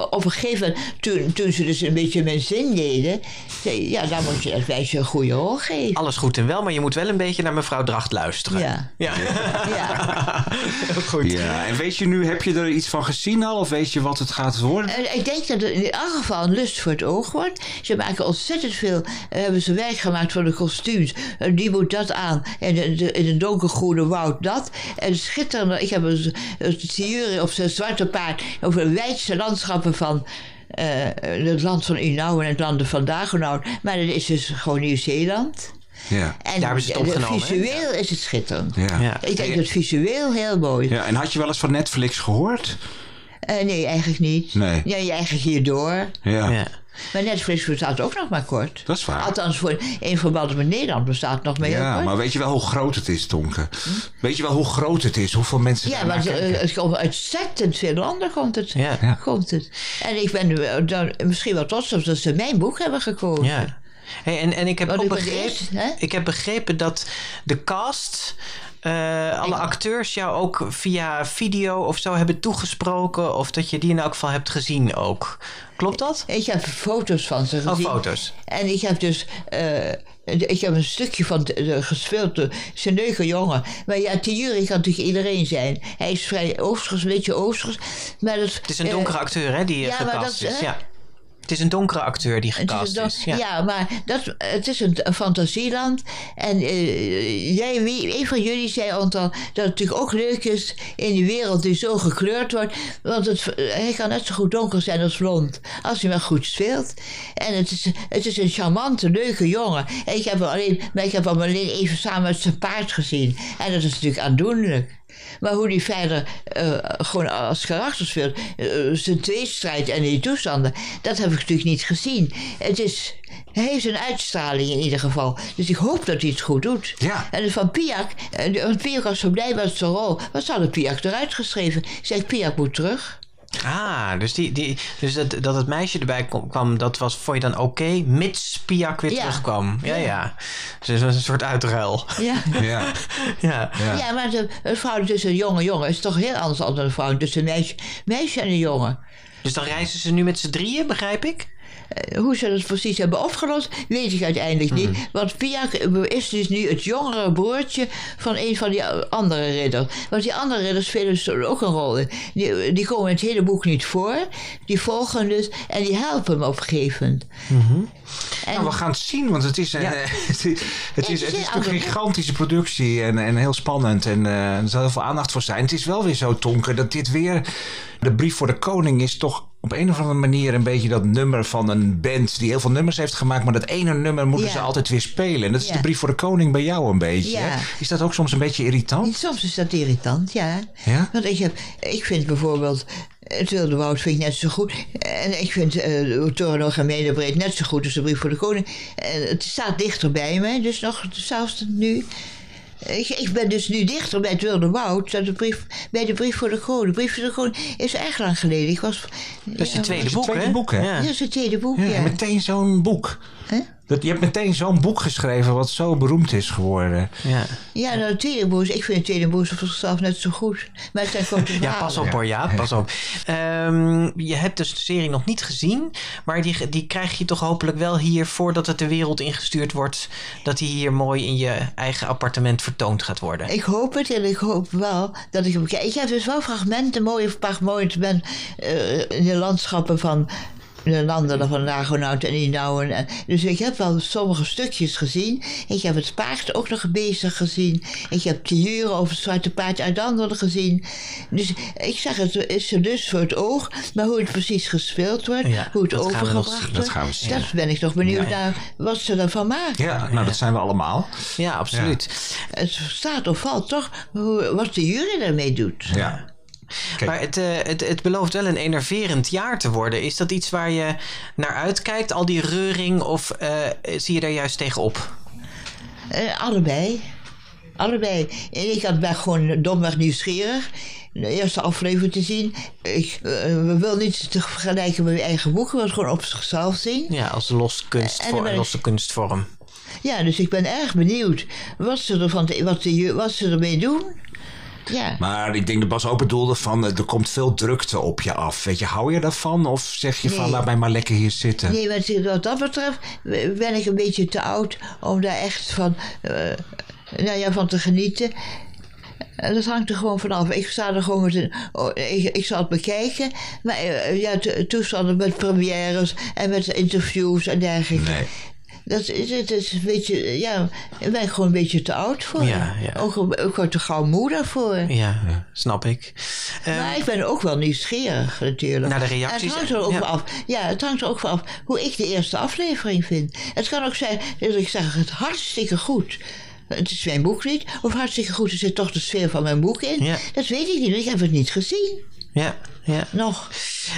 [SPEAKER 4] Op een gegeven moment, toen, toen ze dus een beetje mijn zin deden... zei ja, dan moet je dat meisje een goede rol geven.
[SPEAKER 3] Alles goed en wel, maar je moet wel een beetje naar mevrouw Dracht luisteren.
[SPEAKER 4] Ja.
[SPEAKER 3] Ja. Heel goed.
[SPEAKER 2] Ja, en weet je nu, heb je er iets van gezien al? Of weet je wat het gaat worden?
[SPEAKER 4] Ik denk dat het in ieder geval een lust voor het oog wordt. Ze maken ontzettend veel, eh, hebben ze werk gemaakt van de kostuums. Eh, die moet dat aan. En de, de- in het donkergroene woud dat. En schitterend. Ik heb een, een theorie op zijn zwarte paard over de wijdste landschappen van. eh, het land van Inau en het land van Dagenau. Maar dat is dus gewoon Nieuw-Zeeland.
[SPEAKER 2] Ja.
[SPEAKER 4] En
[SPEAKER 3] Daar hebben ze het opgenomen,
[SPEAKER 4] visueel is het schitterend.
[SPEAKER 2] Ja.
[SPEAKER 3] Ja.
[SPEAKER 4] Ik denk het visueel heel mooi.
[SPEAKER 2] ja. En had je wel eens van Netflix gehoord?
[SPEAKER 4] Eh, nee, eigenlijk niet.
[SPEAKER 2] Nee.
[SPEAKER 4] Ja, je eigenlijk hierdoor.
[SPEAKER 2] Ja.
[SPEAKER 3] Ja.
[SPEAKER 4] Maar Netflix bestaat ook nog maar kort.
[SPEAKER 2] Dat is waar.
[SPEAKER 4] Althans, voor in verband met Nederland bestaat nog maar heel
[SPEAKER 2] Ja,
[SPEAKER 4] kort.
[SPEAKER 2] maar weet je wel hoe groot het is, Tonke? Weet je wel hoe groot het is? Hoeveel mensen
[SPEAKER 4] ja, want eh,
[SPEAKER 2] kijken?
[SPEAKER 4] het komt ontzettend veel landen komt het.
[SPEAKER 3] Ja.
[SPEAKER 2] Ja.
[SPEAKER 4] Komt het. En ik ben er dan misschien wel trots op dat ze mijn boek hebben gekozen.
[SPEAKER 3] Ja. Hey, en, en ik heb ook begrepen,
[SPEAKER 4] eerst, hè?
[SPEAKER 3] ik heb begrepen dat de cast, eh, alle acteurs jou ook via video of zo hebben toegesproken. Of dat je die in elk geval hebt gezien ook. Klopt dat?
[SPEAKER 4] Ik heb foto's van ze
[SPEAKER 3] Oh,
[SPEAKER 4] gezien.
[SPEAKER 3] foto's.
[SPEAKER 4] En ik heb dus... eh, ik heb een stukje van de gespeeld door zijn leuke jongen. Maar ja, Thierry kan natuurlijk iedereen zijn. Hij is vrij oosters, een beetje oosters. Maar dat,
[SPEAKER 3] Het is een donkere acteur hè, die eh,
[SPEAKER 4] ja, maar dat-
[SPEAKER 3] is. Ja. Het is een donkere acteur die
[SPEAKER 4] is
[SPEAKER 3] gecast is. Ja.
[SPEAKER 4] ja. maar dat, het is een, een fantasieland. En eh, jij, wie, een van jullie zei ons al dat het natuurlijk ook leuk is in die wereld die zo gekleurd wordt. Want het, hij kan net zo goed donker zijn als blond. Als hij maar goed speelt. En het is, het is een charmante, leuke jongen. En ik heb hem alleen, maar ik heb hem alleen even samen met zijn paard gezien. En dat is natuurlijk aandoenlijk. Maar hoe die verder eh, gewoon als karakter speelt, eh, zijn tweestrijd en die toestanden, dat heb ik natuurlijk niet gezien. Het is, hij heeft een uitstraling in ieder geval. Dus ik hoop dat hij het goed doet.
[SPEAKER 2] Ja.
[SPEAKER 4] En van Piak, eh, want Piak was zo blij met zijn rol. Wat had de Piak eruit geschreven? Ik zeg, Piak moet terug.
[SPEAKER 3] Ah, dus, die, die, dus dat, dat het meisje erbij kom- kwam, dat was voor je dan oké, mits Piak weer
[SPEAKER 4] Ja.
[SPEAKER 3] terugkwam. Ja,
[SPEAKER 4] Ja.
[SPEAKER 3] ja. Dus het was een soort uitruil.
[SPEAKER 4] Ja.
[SPEAKER 2] Ja.
[SPEAKER 3] Ja.
[SPEAKER 2] Ja.
[SPEAKER 4] Ja, maar de, een vrouw tussen een jonge jongen is toch heel anders dan een vrouw tussen een meisje, meisje en een jongen.
[SPEAKER 3] Dus dan reizen ze nu met z'n drieën, begrijp ik?
[SPEAKER 4] Eh, Hoe ze dat precies hebben opgelost, weet ik uiteindelijk niet.
[SPEAKER 3] Mhm.
[SPEAKER 4] Want Piak is dus nu het jongere broertje van een van die andere ridders. Want die andere ridders spelen dus ook een rol in. Die, die komen in het hele boek niet voor. Die volgen dus en die helpen hem op een gegeven moment.
[SPEAKER 3] Mhm.
[SPEAKER 4] En-
[SPEAKER 2] Nou, we gaan het zien, want het is, eh,
[SPEAKER 3] Ja.
[SPEAKER 2] het is, het is, het is
[SPEAKER 4] een
[SPEAKER 2] een gigantische productie en, en heel spannend. En eh, er zal heel veel aandacht voor zijn. Het is wel weer zo, Tonke, dat dit weer... De brief voor de koning is toch op een of andere manier een beetje dat nummer van een band die heel veel nummers heeft gemaakt. Maar dat ene nummer moeten ze altijd weer spelen. En dat is de brief voor de koning bij jou een beetje. Is dat ook soms een beetje irritant?
[SPEAKER 4] Soms is dat irritant, ja.
[SPEAKER 2] Ja?
[SPEAKER 4] Want ik, heb, ik vind bijvoorbeeld het Wilde Woud vind ik net zo goed. En ik vind uh, Toren en Medebreed net zo goed als de Brief voor de Koning. En het staat dichter bij mij, dus nog zelfs nu. Ik, ik ben dus nu dichter bij het Wilde Woud dan de brief, bij de Brief voor de Koning. De Brief voor de Koning is erg lang geleden. Ik was,
[SPEAKER 3] Dat is je
[SPEAKER 4] ja,
[SPEAKER 3] tweede
[SPEAKER 2] tweede
[SPEAKER 3] hè?
[SPEAKER 2] boek, hè?
[SPEAKER 3] Ja.
[SPEAKER 4] Dat is het tweede boek,
[SPEAKER 2] Ja,
[SPEAKER 4] ja.
[SPEAKER 2] meteen zo'n boek. Dat, je hebt meteen zo'n boek geschreven wat zo beroemd is geworden.
[SPEAKER 3] Ja.
[SPEAKER 4] Ja, nou, het tweede boek, ik vind het tweede boek op zichzelf net zo goed. Maar het zijn korte
[SPEAKER 3] Ja, pas op hoor, ja, pas op. Ehm, je hebt dus de serie nog niet gezien, maar die, die krijg je toch hopelijk wel hier voordat het de wereld ingestuurd wordt, dat die hier mooi in je eigen appartement vertoond gaat worden.
[SPEAKER 4] Ik hoop het en ik hoop wel dat ik hem kijk. Ik heb dus wel fragmenten, mooie fragmenten uh, in de landschappen van de landen van Nagonout en Inouwen. En, dus ik heb wel sommige stukjes gezien. Ik heb het paard ook nog bezig gezien. Ik heb de huren over het zwarte paard uit Andelen gezien. Dus ik zeg het is er dus voor het oog. Maar hoe het precies gespeeld wordt,
[SPEAKER 3] Ja,
[SPEAKER 4] hoe het overgebracht wordt,
[SPEAKER 2] Dat gaan we zien.
[SPEAKER 4] dat ben ik toch benieuwd
[SPEAKER 2] Ja.
[SPEAKER 4] naar wat ze ervan maken.
[SPEAKER 2] Ja, nou dat zijn we allemaal.
[SPEAKER 3] Ja, absoluut.
[SPEAKER 4] Het staat of valt toch hoe, wat de jury ermee doet.
[SPEAKER 2] Ja. Kijk.
[SPEAKER 3] Maar het, eh, het, het belooft wel een enerverend jaar te worden. Is dat iets waar je naar uitkijkt, al die reuring, of eh, zie je daar juist tegenop?
[SPEAKER 4] Eh, allebei. Allebei. En ik had ben gewoon domweg nieuwsgierig. De eerste aflevering te zien. Ik uh, we wil niet te vergelijken met mijn eigen boek. We willen het gewoon op zichzelf zien.
[SPEAKER 3] Ja, als los kunstvorm,
[SPEAKER 4] ik-
[SPEAKER 3] losse kunstvorm.
[SPEAKER 4] Ja, dus ik ben erg benieuwd wat ze, ervan te- wat de, wat ze ermee doen. Ja.
[SPEAKER 2] Maar ik denk dat Bas ook bedoelde van eh, er komt veel drukte op je af. Weet je, hou je daarvan? Of zeg je van laat mij maar lekker hier zitten?
[SPEAKER 4] Nee, wat, wat dat betreft ben ik een beetje te oud om daar echt van, eh, nou ja, van te genieten. En dat hangt er gewoon vanaf. Ik sta er gewoon met een. oh, ik, ik zal het bekijken. Maar eh, ja, to- toestanden met premières en met interviews en dergelijke.
[SPEAKER 2] Nee.
[SPEAKER 4] Dat is, het is een beetje. Ja, ben gewoon een beetje te oud voor.
[SPEAKER 3] Ja, ja.
[SPEAKER 4] Ook, ook te gauw moe daarvoor.
[SPEAKER 3] Ja, snap ik. Eh,
[SPEAKER 4] Maar ik ben ook wel nieuwsgierig natuurlijk.
[SPEAKER 3] Naar de
[SPEAKER 4] En
[SPEAKER 3] reacties,
[SPEAKER 4] Het hangt er ook
[SPEAKER 3] ja.
[SPEAKER 4] af. Ja, het hangt er ook van af hoe ik de eerste aflevering vind. Het kan ook zijn dat ik zeg het hartstikke goed. Het is mijn boek niet. Of hartstikke goed, er zit toch de sfeer van mijn boek in.
[SPEAKER 3] Ja.
[SPEAKER 4] Dat weet ik niet. Ik heb het niet gezien.
[SPEAKER 3] ja, ja.
[SPEAKER 4] Nog.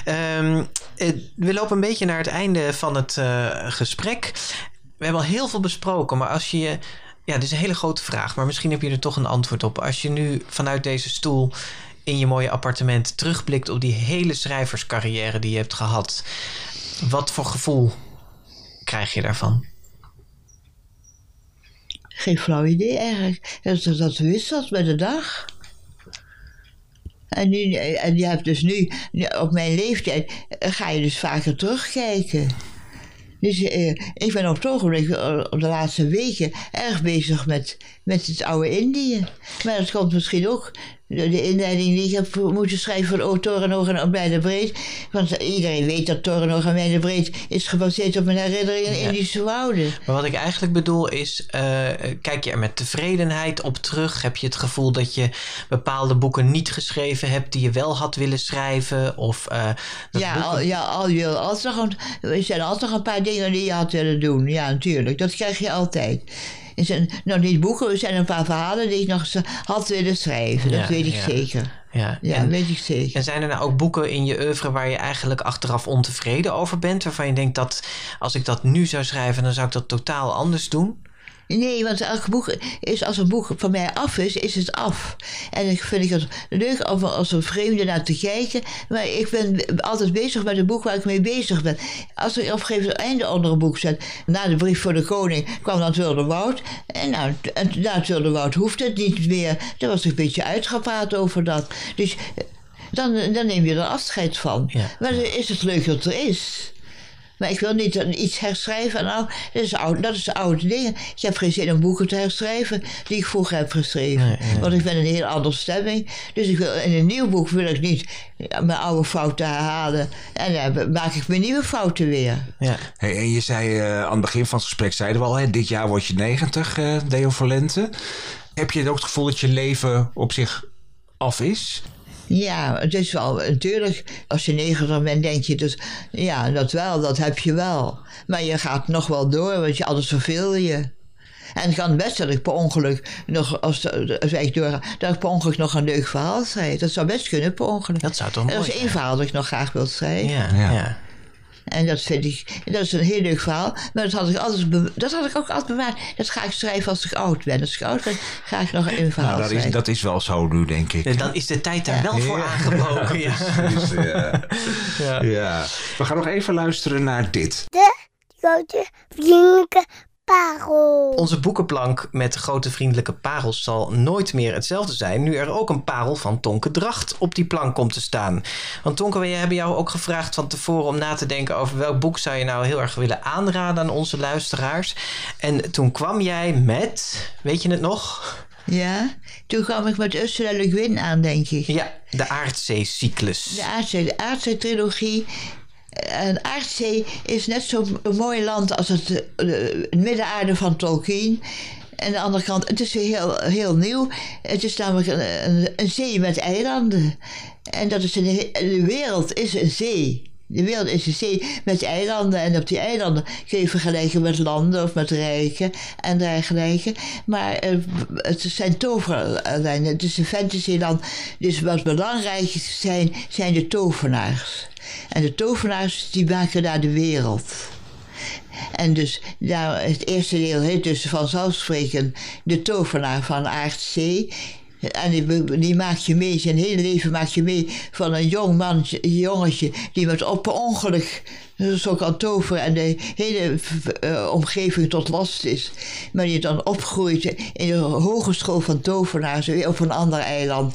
[SPEAKER 3] Ehm, eh, we lopen een beetje naar het einde van het eh, gesprek. We hebben al heel veel besproken, maar als je. Ja, dit is een hele grote vraag, maar misschien heb je er toch een antwoord op. Als je nu vanuit deze stoel in je mooie appartement terugblikt op die hele schrijverscarrière die je hebt gehad, wat voor gevoel krijg je daarvan?
[SPEAKER 4] Geen flauw idee eigenlijk. Dat, dat wisselt met de dag. En, nu, en je hebt dus nu, op mijn leeftijd, ga je dus vaker terugkijken. Dus eh, ik ben op het ogenblik, op de laatste weken, erg bezig met, met het oude Indië. Maar dat komt misschien ook de inleiding die ik heb moeten schrijven voor Torenhoog en Blijde Breed. Want iedereen weet dat Torenhoog en Blijde Breed is gebaseerd op mijn herinneringen in
[SPEAKER 3] Ja.
[SPEAKER 4] Indische wouden.
[SPEAKER 3] Maar wat ik eigenlijk bedoel is, eh, kijk je er met tevredenheid op terug? Heb je het gevoel dat je bepaalde boeken niet geschreven hebt die je wel had willen schrijven? Of, dat
[SPEAKER 4] Ja,
[SPEAKER 3] boeken-
[SPEAKER 4] al, ja al, je, altijd er zijn altijd nog een paar dingen die je had willen doen. Ja, natuurlijk. Dat krijg je altijd. Zijn nog niet boeken, er zijn een paar verhalen die ik nog eens had willen schrijven. Dat
[SPEAKER 3] Ja,
[SPEAKER 4] weet ik
[SPEAKER 3] ja.
[SPEAKER 4] zeker.
[SPEAKER 3] ja.
[SPEAKER 4] Ja,
[SPEAKER 3] en,
[SPEAKER 4] weet ik zeker.
[SPEAKER 3] en zijn er nou ook boeken in je oeuvre waar je eigenlijk achteraf ontevreden over bent? Waarvan je denkt dat als ik dat nu zou schrijven, dan zou ik dat totaal anders doen?
[SPEAKER 4] Nee, want elk boek is, als een boek van mij af is, is het af. En ik vind ik het leuk om als een vreemde naar te kijken. Maar ik ben altijd bezig met een boek waar ik mee bezig ben. Als ik op een gegeven moment een einde onder een boek zet. Na de brief voor de koning kwam dan het Wilde Woud. En, nou, en na het Wilde Woud hoeft het niet meer. Daar was ik een beetje uitgepraat over dat. Dus eh, dan, dan neem je er afscheid van.
[SPEAKER 3] Ja.
[SPEAKER 4] Maar dan is het leuk dat er is. Maar ik wil niet iets herschrijven. Nou, dat is, oud, dat is oude dingen. Ik heb geen zin om boeken te herschrijven die ik vroeger heb geschreven. Want ik ben een heel andere stemming. Dus ik wil, in een nieuw boek wil ik niet mijn oude fouten herhalen. En dan maak ik mijn nieuwe fouten weer.
[SPEAKER 3] Ja.
[SPEAKER 2] Hey, en je zei eh, aan het begin van het gesprek, zeiden we al, hè, dit jaar word je 90, eh Deo Valente. Heb je ook het gevoel dat je leven op zich af is?
[SPEAKER 4] Ja, het is wel, natuurlijk, als je negentig bent, denk je dus, ja, dat wel, dat heb je wel. Maar je gaat nog wel door, want je, anders verveel je. En het kan best dat ik per ongeluk nog, als, als ik doorga, dat ik per ongeluk nog een leuk verhaal schrijf. Dat zou best kunnen per ongeluk.
[SPEAKER 3] Dat zou toch mooi
[SPEAKER 4] dat is één verhaal dat ik nog graag wil schrijven.
[SPEAKER 3] Ja,
[SPEAKER 2] Ja.
[SPEAKER 3] ja.
[SPEAKER 4] En dat vind ik, dat is een heel leuk verhaal. Maar dat had ik, altijd, dat had ik ook altijd bewaard. Dat ga ik schrijven als ik oud ben. Als ik oud ben, ga ik nog een verhaal
[SPEAKER 2] Nou, dat is,
[SPEAKER 4] schrijven.
[SPEAKER 2] dat is wel zo nu, denk ik.
[SPEAKER 3] Ja, Dan is de tijd daar wel voor
[SPEAKER 2] Ja.
[SPEAKER 3] aangebroken. Ja.
[SPEAKER 2] Dus, ja.
[SPEAKER 3] Ja.
[SPEAKER 2] ja. We gaan nog even luisteren naar dit.
[SPEAKER 7] De grote vriendelijke parel.
[SPEAKER 3] Onze boekenplank met grote vriendelijke parels zal nooit meer hetzelfde zijn. Nu er ook een parel van Tonke Dracht op die plank komt te staan. Want Tonke, wij hebben jou ook gevraagd van tevoren om na te denken over welk boek zou je nou heel erg willen aanraden aan onze luisteraars. En toen kwam jij met, weet je het nog?
[SPEAKER 4] Ja, toen kwam ik met Ursula Le Guin aan, denk ik.
[SPEAKER 3] Ja, de aardzeecyclus.
[SPEAKER 4] De Aardzee, de Aardzee-trilogie. En Aardzee is net zo'n mooi land als het, eh, het middenaarde van Tolkien. En aan de andere kant, het is heel, heel nieuw. Het is namelijk een, een, zee met eilanden. En dat is een, de wereld is een zee. De wereld is een zee met eilanden. En op die eilanden kun je vergelijken met landen of met rijken en dergelijke. Maar eh, het zijn toverlijnen. Het is een fantasyland. Dus wat belangrijk zijn, zijn de tovenaars. En de tovenaars die maken daar de wereld. En dus daar, het eerste deel heet dus vanzelfsprekend de tovenaar van Aardzee. En die, die maakt je mee, zijn hele leven maakt je mee van een jong man, jongetje, die met op ongeluk zo kan toveren en de hele eh, omgeving tot last is. Maar die dan opgroeit in de hogeschool van tovenaars op een ander eiland.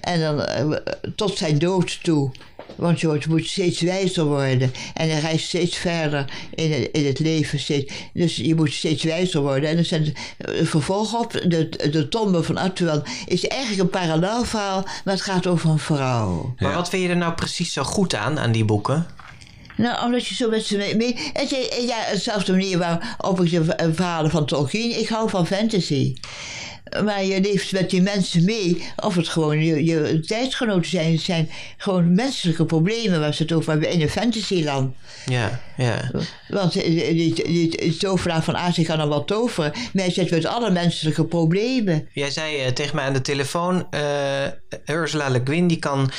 [SPEAKER 4] En dan eh, tot zijn dood toe. Want je wordt- moet steeds wijzer worden. En hij reist steeds verder in het, in het leven. Steeds, dus je moet steeds wijzer worden. En er zijn een vervolg op. De, de tombe van Atuan is eigenlijk een parallel verhaal. Maar het gaat over een vrouw.
[SPEAKER 3] Maar wat vind je er nou precies zo goed aan, aan die boeken?
[SPEAKER 4] Nou, omdat je zo met ze mee... mee het, is- ja, hetzelfde manier waarop ik de v- verhalen van Tolkien... Ik hou van fantasy. Maar je leeft met die mensen mee. Of het gewoon je, je tijdgenoten zijn. Het zijn gewoon menselijke problemen waar ze het over hebben in een fantasyland.
[SPEAKER 3] Ja, ja.
[SPEAKER 4] Want die, die, die, die tovenaar van Azië kan dan wel toveren. Maar hij zit met alle menselijke problemen.
[SPEAKER 3] Jij zei eh, tegen mij aan de telefoon, eh Ursula Le Guin die kan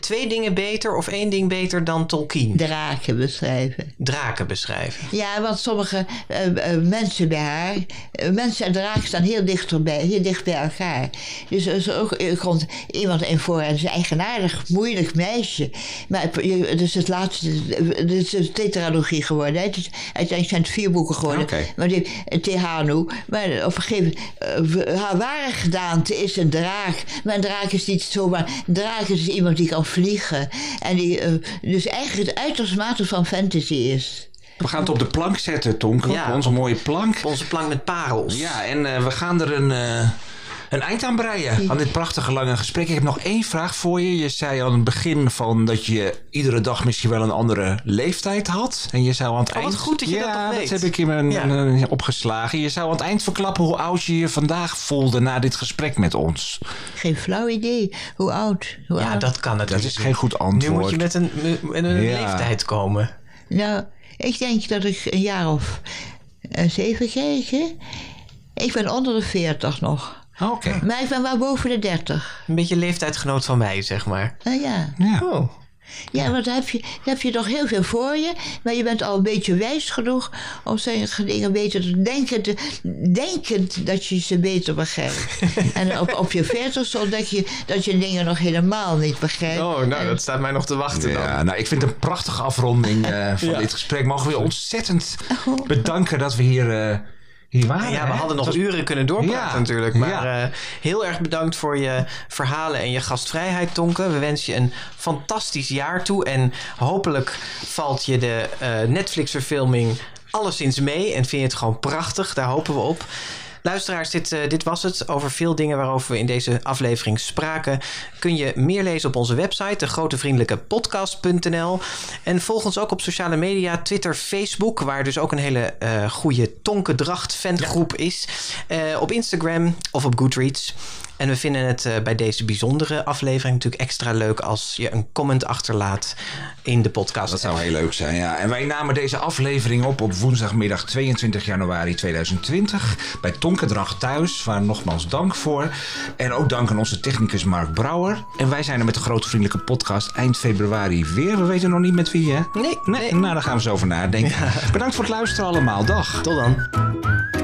[SPEAKER 3] twee dingen beter of één ding beter dan Tolkien.
[SPEAKER 4] Draken beschrijven.
[SPEAKER 3] Draken beschrijven.
[SPEAKER 4] Ja, want sommige eh, eh, mensen bij haar, eh, mensen en draken staan heel dicht, bij, heel dicht bij elkaar. Dus er is ook, komt iemand in voor en is een eigenaardig, moeilijk meisje. Maar het, is het laatste, het is een tetralogie geworden. Het is, uiteindelijk zijn het vier boeken geworden.
[SPEAKER 2] Oké.
[SPEAKER 4] Maar die, eh, Tehanu, maar op een gegeven moment, haar ware gedaante is een draak. Maar een draak is niet zomaar, een draak is iemand die kan vliegen. En die eh, dus eigenlijk het uiterste mate van fantasy is.
[SPEAKER 2] We gaan het op de plank zetten, Tonke.
[SPEAKER 3] Ja.
[SPEAKER 2] Op onze mooie plank.
[SPEAKER 3] Onze plank met parels.
[SPEAKER 2] Ja, en eh, we gaan er een, eh, een eind aan breien. Aan dit prachtige lange gesprek. Ik heb nog één vraag voor je. Je zei aan het begin van dat je iedere dag misschien wel een andere leeftijd had. En je zou aan het
[SPEAKER 3] Oh, wat
[SPEAKER 2] eind...
[SPEAKER 3] goed dat je dat
[SPEAKER 2] ja,
[SPEAKER 3] nog weet.
[SPEAKER 2] dat heb ik in mijn
[SPEAKER 3] Ja.
[SPEAKER 2] eh, opgeslagen. Je zou aan het eind verklappen hoe oud je je vandaag voelde na dit gesprek met ons.
[SPEAKER 4] Geen flauw idee. Hoe oud? Hoe
[SPEAKER 3] Ja,
[SPEAKER 4] oud?
[SPEAKER 3] dat kan natuurlijk.
[SPEAKER 2] Dat is geen goed
[SPEAKER 3] Nu
[SPEAKER 2] antwoord.
[SPEAKER 3] moet je met een, met een
[SPEAKER 2] Ja.
[SPEAKER 3] leeftijd komen.
[SPEAKER 4] Nou, ik denk dat ik een jaar of eh, zeven kreeg. Ik ben onder de veertig nog.
[SPEAKER 2] Oké.
[SPEAKER 4] Maar ik ben wel boven de dertig.
[SPEAKER 3] Een beetje leeftijdsgenoot van mij, zeg maar.
[SPEAKER 4] Nou ja.
[SPEAKER 2] Ja.
[SPEAKER 3] Oh.
[SPEAKER 4] Ja, want dan heb, je, dan heb je toch heel veel voor je. Maar je bent al een beetje wijs genoeg om sommige dingen beter te denken. Te, denkend dat je ze beter begrijpt. en op, op je veertigste ontdek je dat je dingen nog helemaal niet begrijpt.
[SPEAKER 3] Oh, nou,
[SPEAKER 4] En-
[SPEAKER 3] dat staat mij nog te wachten dan.
[SPEAKER 2] Ja, nou, ik vind het een prachtige afronding eh, van
[SPEAKER 3] Ja.
[SPEAKER 2] dit gesprek. Mogen we je ontzettend bedanken dat we hier eh, hier waren.
[SPEAKER 3] Ja, we
[SPEAKER 2] hè?
[SPEAKER 3] hadden nog
[SPEAKER 2] was-
[SPEAKER 3] uren kunnen doorpraten
[SPEAKER 2] Ja,
[SPEAKER 3] natuurlijk. Maar
[SPEAKER 2] ja.
[SPEAKER 3] eh, heel erg bedankt voor je verhalen en je gastvrijheid, Tonke. We wensen je een fantastisch jaar toe. En hopelijk valt je de eh, Netflix-verfilming alleszins mee. En vind je het gewoon prachtig. Daar hopen we op. Luisteraars, dit, eh, dit was het. Over veel dingen waarover we in deze aflevering spraken. Kun je meer lezen op onze website, degrotevriendelijkepodcast.nl. En volg ons ook op sociale media, Twitter, Facebook, waar dus ook een hele eh goede Tonkendracht fangroep is. Eh, op Instagram of op Goodreads. En we vinden het eh, bij deze bijzondere aflevering natuurlijk extra leuk als je een comment achterlaat in de podcast.
[SPEAKER 2] Dat zou heel leuk zijn, ja. En wij namen deze aflevering op op woensdagmiddag 22 januari 2020 bij Tonkendracht thuis, waar nogmaals dank voor. En ook dank aan onze technicus Mark Brouwer. En wij zijn er met de Grote Vriendelijke Podcast eind februari weer. We weten nog niet met wie, hè?
[SPEAKER 3] Nee,
[SPEAKER 2] Nee,
[SPEAKER 3] nee.
[SPEAKER 2] nou daar gaan we zo over nadenken. Bedankt voor het luisteren allemaal. Dag.
[SPEAKER 3] Tot dan.